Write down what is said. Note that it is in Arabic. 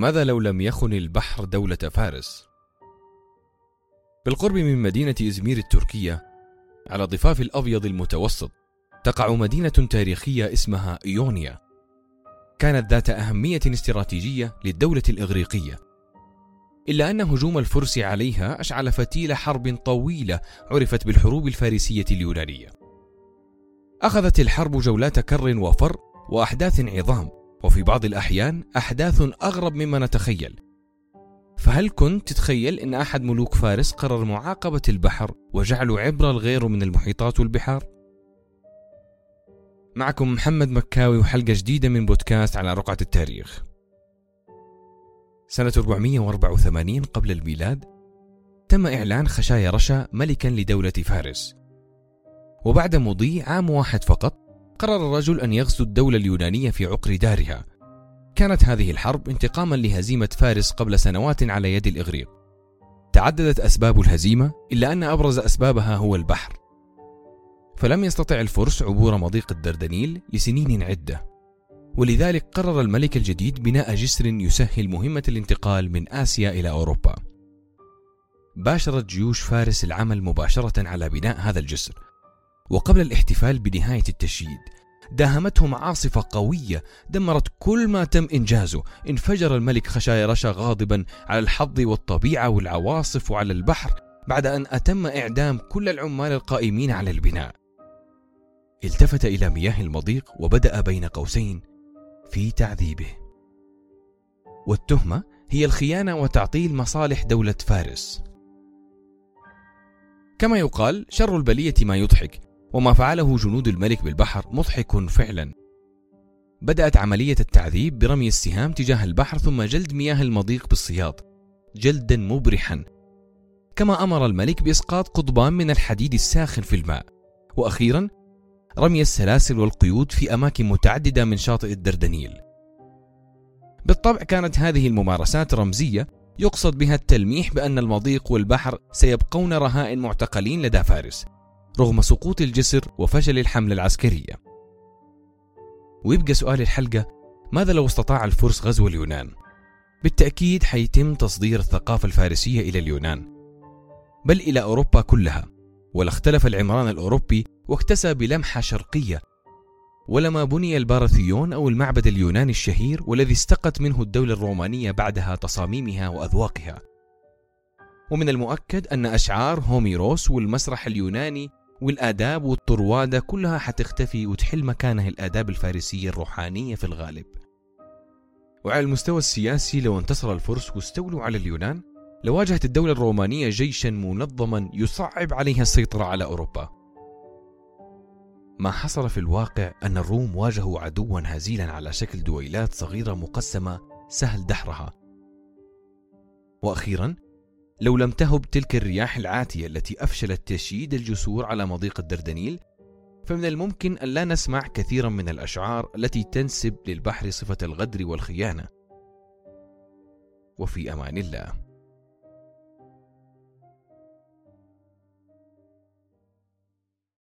ماذا لو لم يخن البحر دولة فارس؟ بالقرب من مدينة إزمير التركية على ضفاف الأبيض المتوسط تقع مدينة تاريخية اسمها إيونيا. كانت ذات أهمية استراتيجية للدولة الإغريقية. إلا أن هجوم الفرس عليها أشعل فتيل حرب طويلة عرفت بالحروب الفارسية اليونانية. أخذت الحرب جولات كر وفر وأحداث عظام. وفي بعض الأحيان أحداث أغرب مما نتخيل. فهل كنت تتخيل أن أحد ملوك فارس قرر معاقبة البحر وجعله عبرة لغيره من المحيطات والبحار؟ معكم محمد مكاوي وحلقة جديدة من بودكاست على رقعة التاريخ. سنة 484 قبل الميلاد تم إعلان خشايا رشا ملكا لدولة فارس. وبعد مضي عام واحد فقط قرر الرجل أن يغزو الدولة اليونانية في عقر دارها. كانت هذه الحرب انتقاما لهزيمة فارس قبل سنوات على يد الإغريق. تعددت أسباب الهزيمة إلا أن أبرز أسبابها هو البحر. فلم يستطع الفرس عبور مضيق الدردنيل لسنين عدة. ولذلك قرر الملك الجديد بناء جسر يسهل مهمة الانتقال من آسيا إلى أوروبا. باشرت جيوش فارس العمل مباشرة على بناء هذا الجسر. وقبل الاحتفال بنهاية التشييد داهمتهم عاصفة قوية دمرت كل ما تم إنجازه انفجر الملك خشاي رشا غاضبا على الحظ والطبيعة والعواصف وعلى البحر بعد أن أتم إعدام كل العمال القائمين على البناء. التفت إلى مياه المضيق وبدأ بين قوسين في تعذيبه. والتهمة هي الخيانة وتعطيل مصالح دولة فارس. كما يقال شر البلية ما يضحك وما فعله جنود الملك بالبحر مضحك فعلا. بدأت عملية التعذيب برمي السهام تجاه البحر ثم جلد مياه المضيق بالصياط جلدا مبرحا. كما أمر الملك بإسقاط قضبان من الحديد الساخن في الماء. وأخيرا رمي السلاسل والقيود في أماكن متعددة من شاطئ الدردنيل. بالطبع كانت هذه الممارسات رمزية يقصد بها التلميح بأن المضيق والبحر سيبقون رهائن معتقلين لدى فارس. رغم سقوط الجسر وفشل الحملة العسكرية. ويبقى سؤال الحلقة ماذا لو استطاع الفرس غزو اليونان؟ بالتأكيد حيتم تصدير الثقافة الفارسية إلى اليونان بل إلى أوروبا كلها ولا اختلف العمران الأوروبي واكتسى بلمحة شرقية ولما بني البارثيون أو المعبد اليوناني الشهير والذي استقت منه الدولة الرومانية بعدها تصاميمها وأذواقها ومن المؤكد أن أشعار هوميروس والمسرح اليوناني والآداب والطروادة كلها حتختفي وتحل مكانها الآداب الفارسية الروحانية في الغالب. وعلى المستوى السياسي لو انتصر الفرس واستولوا على اليونان لواجهت الدولة الرومانية جيشا منظما يصعب عليها السيطرة على أوروبا. ما حصل في الواقع أن الروم واجهوا عدوا هزيلا على شكل دويلات صغيرة مقسمة سهل دحرها. وأخيرا لو لم تهب تلك الرياح العاتية التي أفشلت تشييد الجسور على مضيق الدردنيل فمن الممكن أن لا نسمع كثيرا من الأشعار التي تنسب للبحر صفة الغدر والخيانة. وفي أمان الله.